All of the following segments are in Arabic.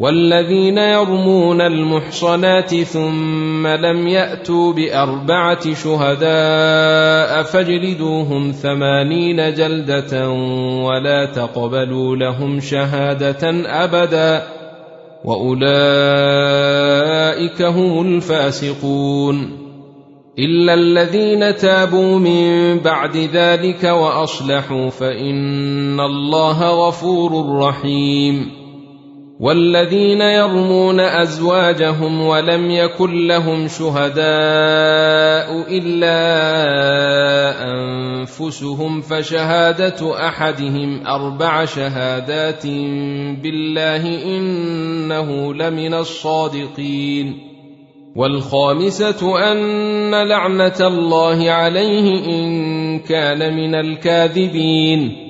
والذين يرمون المحصنات ثم لم يأتوا بأربعة شهداء فاجلدوهم ثمانين جلدة ولا تقبلوا لهم شهادة أبدا وأولئك هم الفاسقون إلا الذين تابوا من بعد ذلك وأصلحوا فإن الله غفور رحيم والذين يرمون أزواجهم ولم يكن لهم شهداء إلا أنفسهم فشهادة أحدهم أربع شهادات بالله إنه لمن الصادقين والخامسة أن لعنة الله عليه إن كان من الكاذبين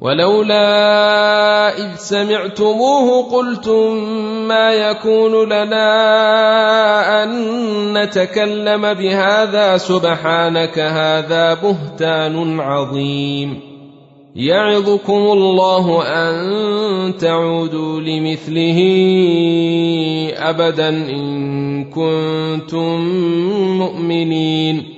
ولولا إذ سمعتموه قلتم ما يكون لنا أن نتكلم بهذا سبحانك هذا بهتان عظيم. يعظكم الله أن تعودوا لمثله ابدا إن كنتم مؤمنين.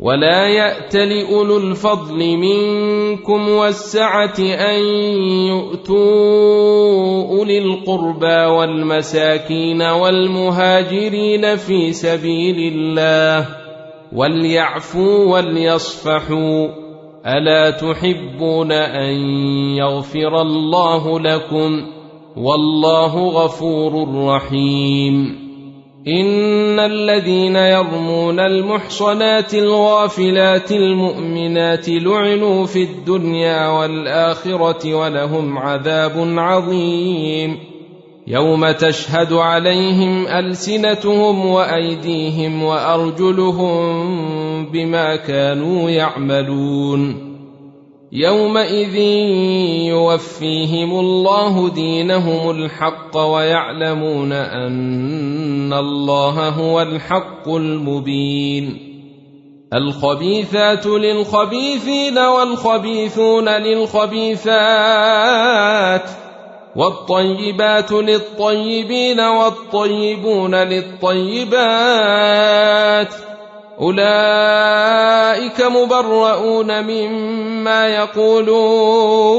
ولا يأت لأولو الفضل منكم والسعة أن يؤتوا أولي القربى والمساكين والمهاجرين في سبيل الله وليعفوا وليصفحوا ألا تحبون أن يغفر الله لكم والله غفور رحيم إن الذين يرمون المحصنات الغافلات المؤمنات لعنوا في الدنيا والآخرة ولهم عذاب عظيم يوم تشهد عليهم ألسنتهم وأيديهم وأرجلهم بما كانوا يعملون يومئذ يوفيهم الله دينهم الحق ويعلمون أن الله هو الحق المبين الخبيثات للخبيثين والخبيثون للخبيثات والطيبات للطيبين والطيبون للطيبات اولئك مبرؤون مما يقولون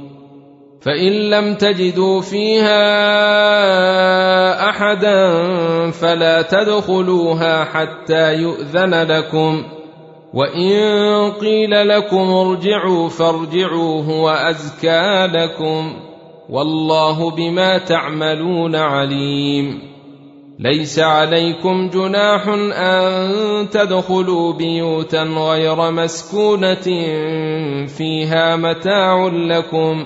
فإن لم تجدوا فيها أحدا فلا تدخلوها حتى يؤذن لكم. وإن قيل لكم ارجعوا فارجعوا هو أزكى لكم. والله بما تعملون عليم. ليس عليكم جناح أن تدخلوا بيوتا غير مسكونة فيها متاع لكم.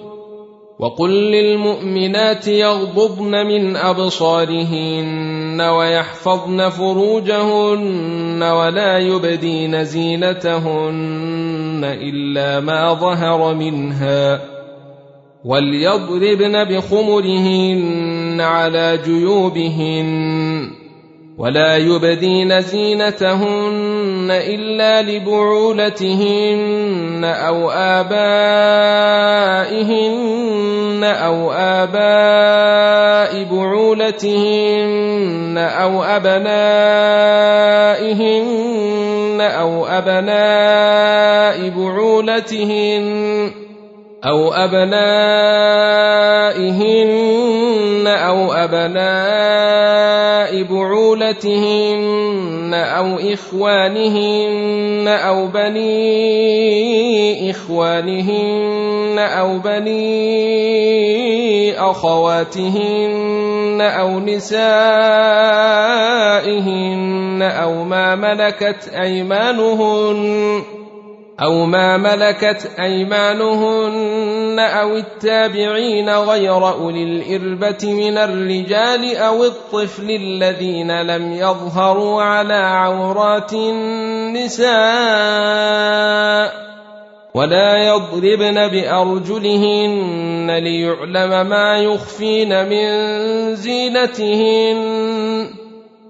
وقل للمؤمنات يغضضن من أبصارهن ويحفظن فروجهن ولا يبدين زينتهن إلا ما ظهر منها وليضربن بخمرهن على جيوبهن ولا يبدين زينتهن إلا لبعولتهن أو آبائهن أو آباء بعولتهن أو أبنائهن أو أبناء بعولتهن أو أبنائهن أو أبناء بعولتهن أو إخوانهن أو بني إخوانهن أو بني أخواتهن أو نسائهن أو ما ملكت أيمانهن أو ما ملكت أيمانهن أو التابعين غير أولي الإربة من الرجال أو الطفل الذين لم يظهروا على عورات النساء ولا يضربن بأرجلهن ليعلم ما يخفين من زينتهن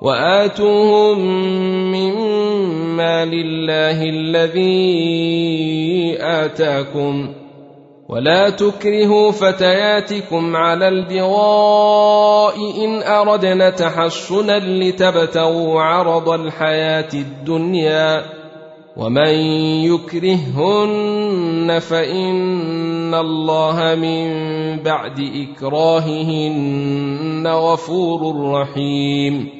وآتوهم مما لله الذي آتاكم ولا تكرهوا فتياتكم على البغاء إن أردنا تحصنا لتبتغوا عرض الحياة الدنيا ومن يكرههن فإن الله من بعد إكراههن غفور رحيم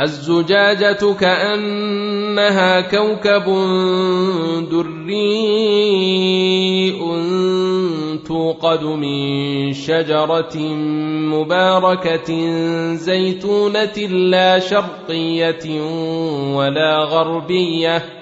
الزجاجة كأنها كوكب دري توقد من شجرة مباركة زيتونة لا شرقية ولا غربية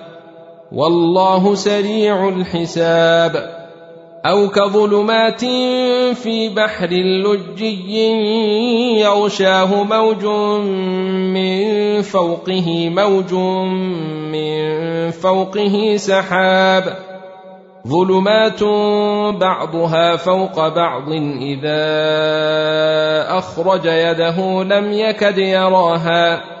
والله سريع الحساب. أو كظلمات في بحر لجي يغشاه موج من فوقه موج من فوقه سحاب. ظلمات بعضها فوق بعض إذا أخرج يده لم يكد يراها.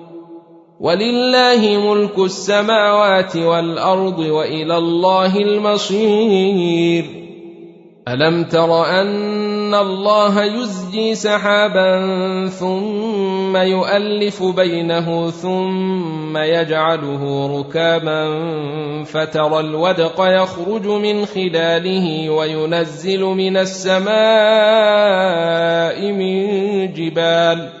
ولله ملك السماوات والأرض وإلى الله المصير. ألم تر أن الله يزجي سحابا ثم يؤلف بينه ثم يجعله ركاما فترى الودق يخرج من خلاله وينزل من السماء من جبال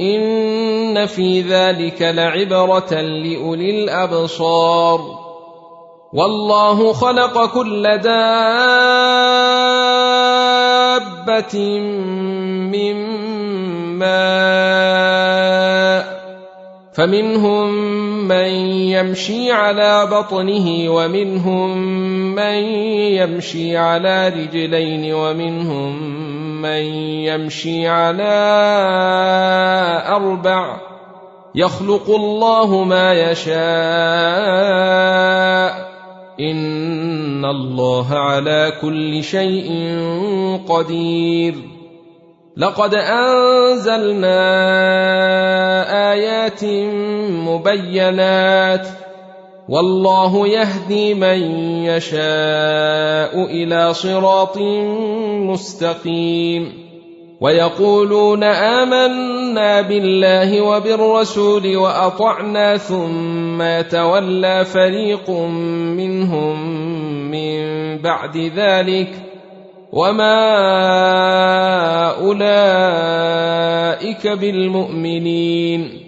ان في ذلك لعبره لاولي الابصار والله خلق كل دابه من ماء فمنهم من يمشي على بطنه ومنهم من يمشي على رجلين ومنهم من يمشي على أربع يخلق الله ما يشاء. إن الله على كل شيء قدير. لقد أنزلنا آيات مبينات. والله يهدي من يشاء إلى صراط مستقيم. ويقولون آمنا بالله وبالرسول وأطعنا ثم يتولى فريق منهم من بعد ذلك. وما أولئك بالمؤمنين.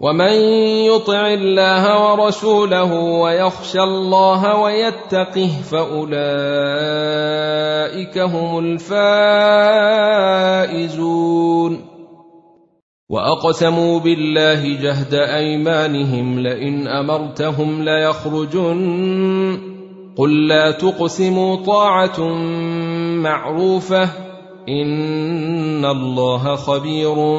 ومن يطع الله ورسوله ويخشى الله ويتقه فأولئك هم الفائزون. وأقسموا بالله جهد أيمانهم لئن أمرتهم ليخرجن. قل لا تقسموا طاعة معروفة إن الله خبير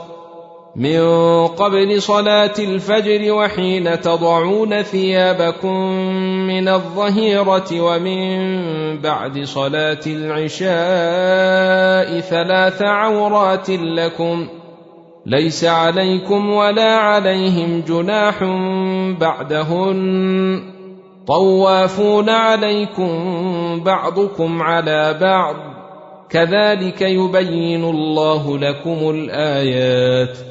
من قبل صلاة الفجر وحين تضعون ثيابكم من الظهيرة ومن بعد صلاة العشاء ثلاث عورات لكم ليس عليكم ولا عليهم جناح بعدهن. طوافون عليكم بعضكم على بعض. كذلك يبين الله لكم الآيات.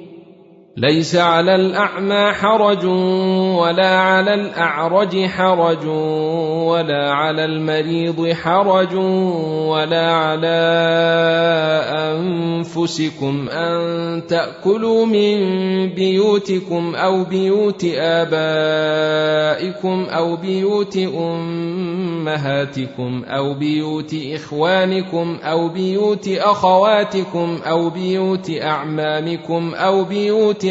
ليس على الأعمى حرج ولا على الأعرج حرج ولا على المريض حرج ولا على أنفسكم أن تأكلوا من بيوتكم أو بيوت آبائكم أو بيوت أمهاتكم أو بيوت إخوانكم أو بيوت أخواتكم أو بيوت أعمامكم أو بيوت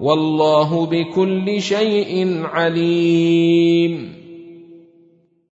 والله بكل شيء عليم.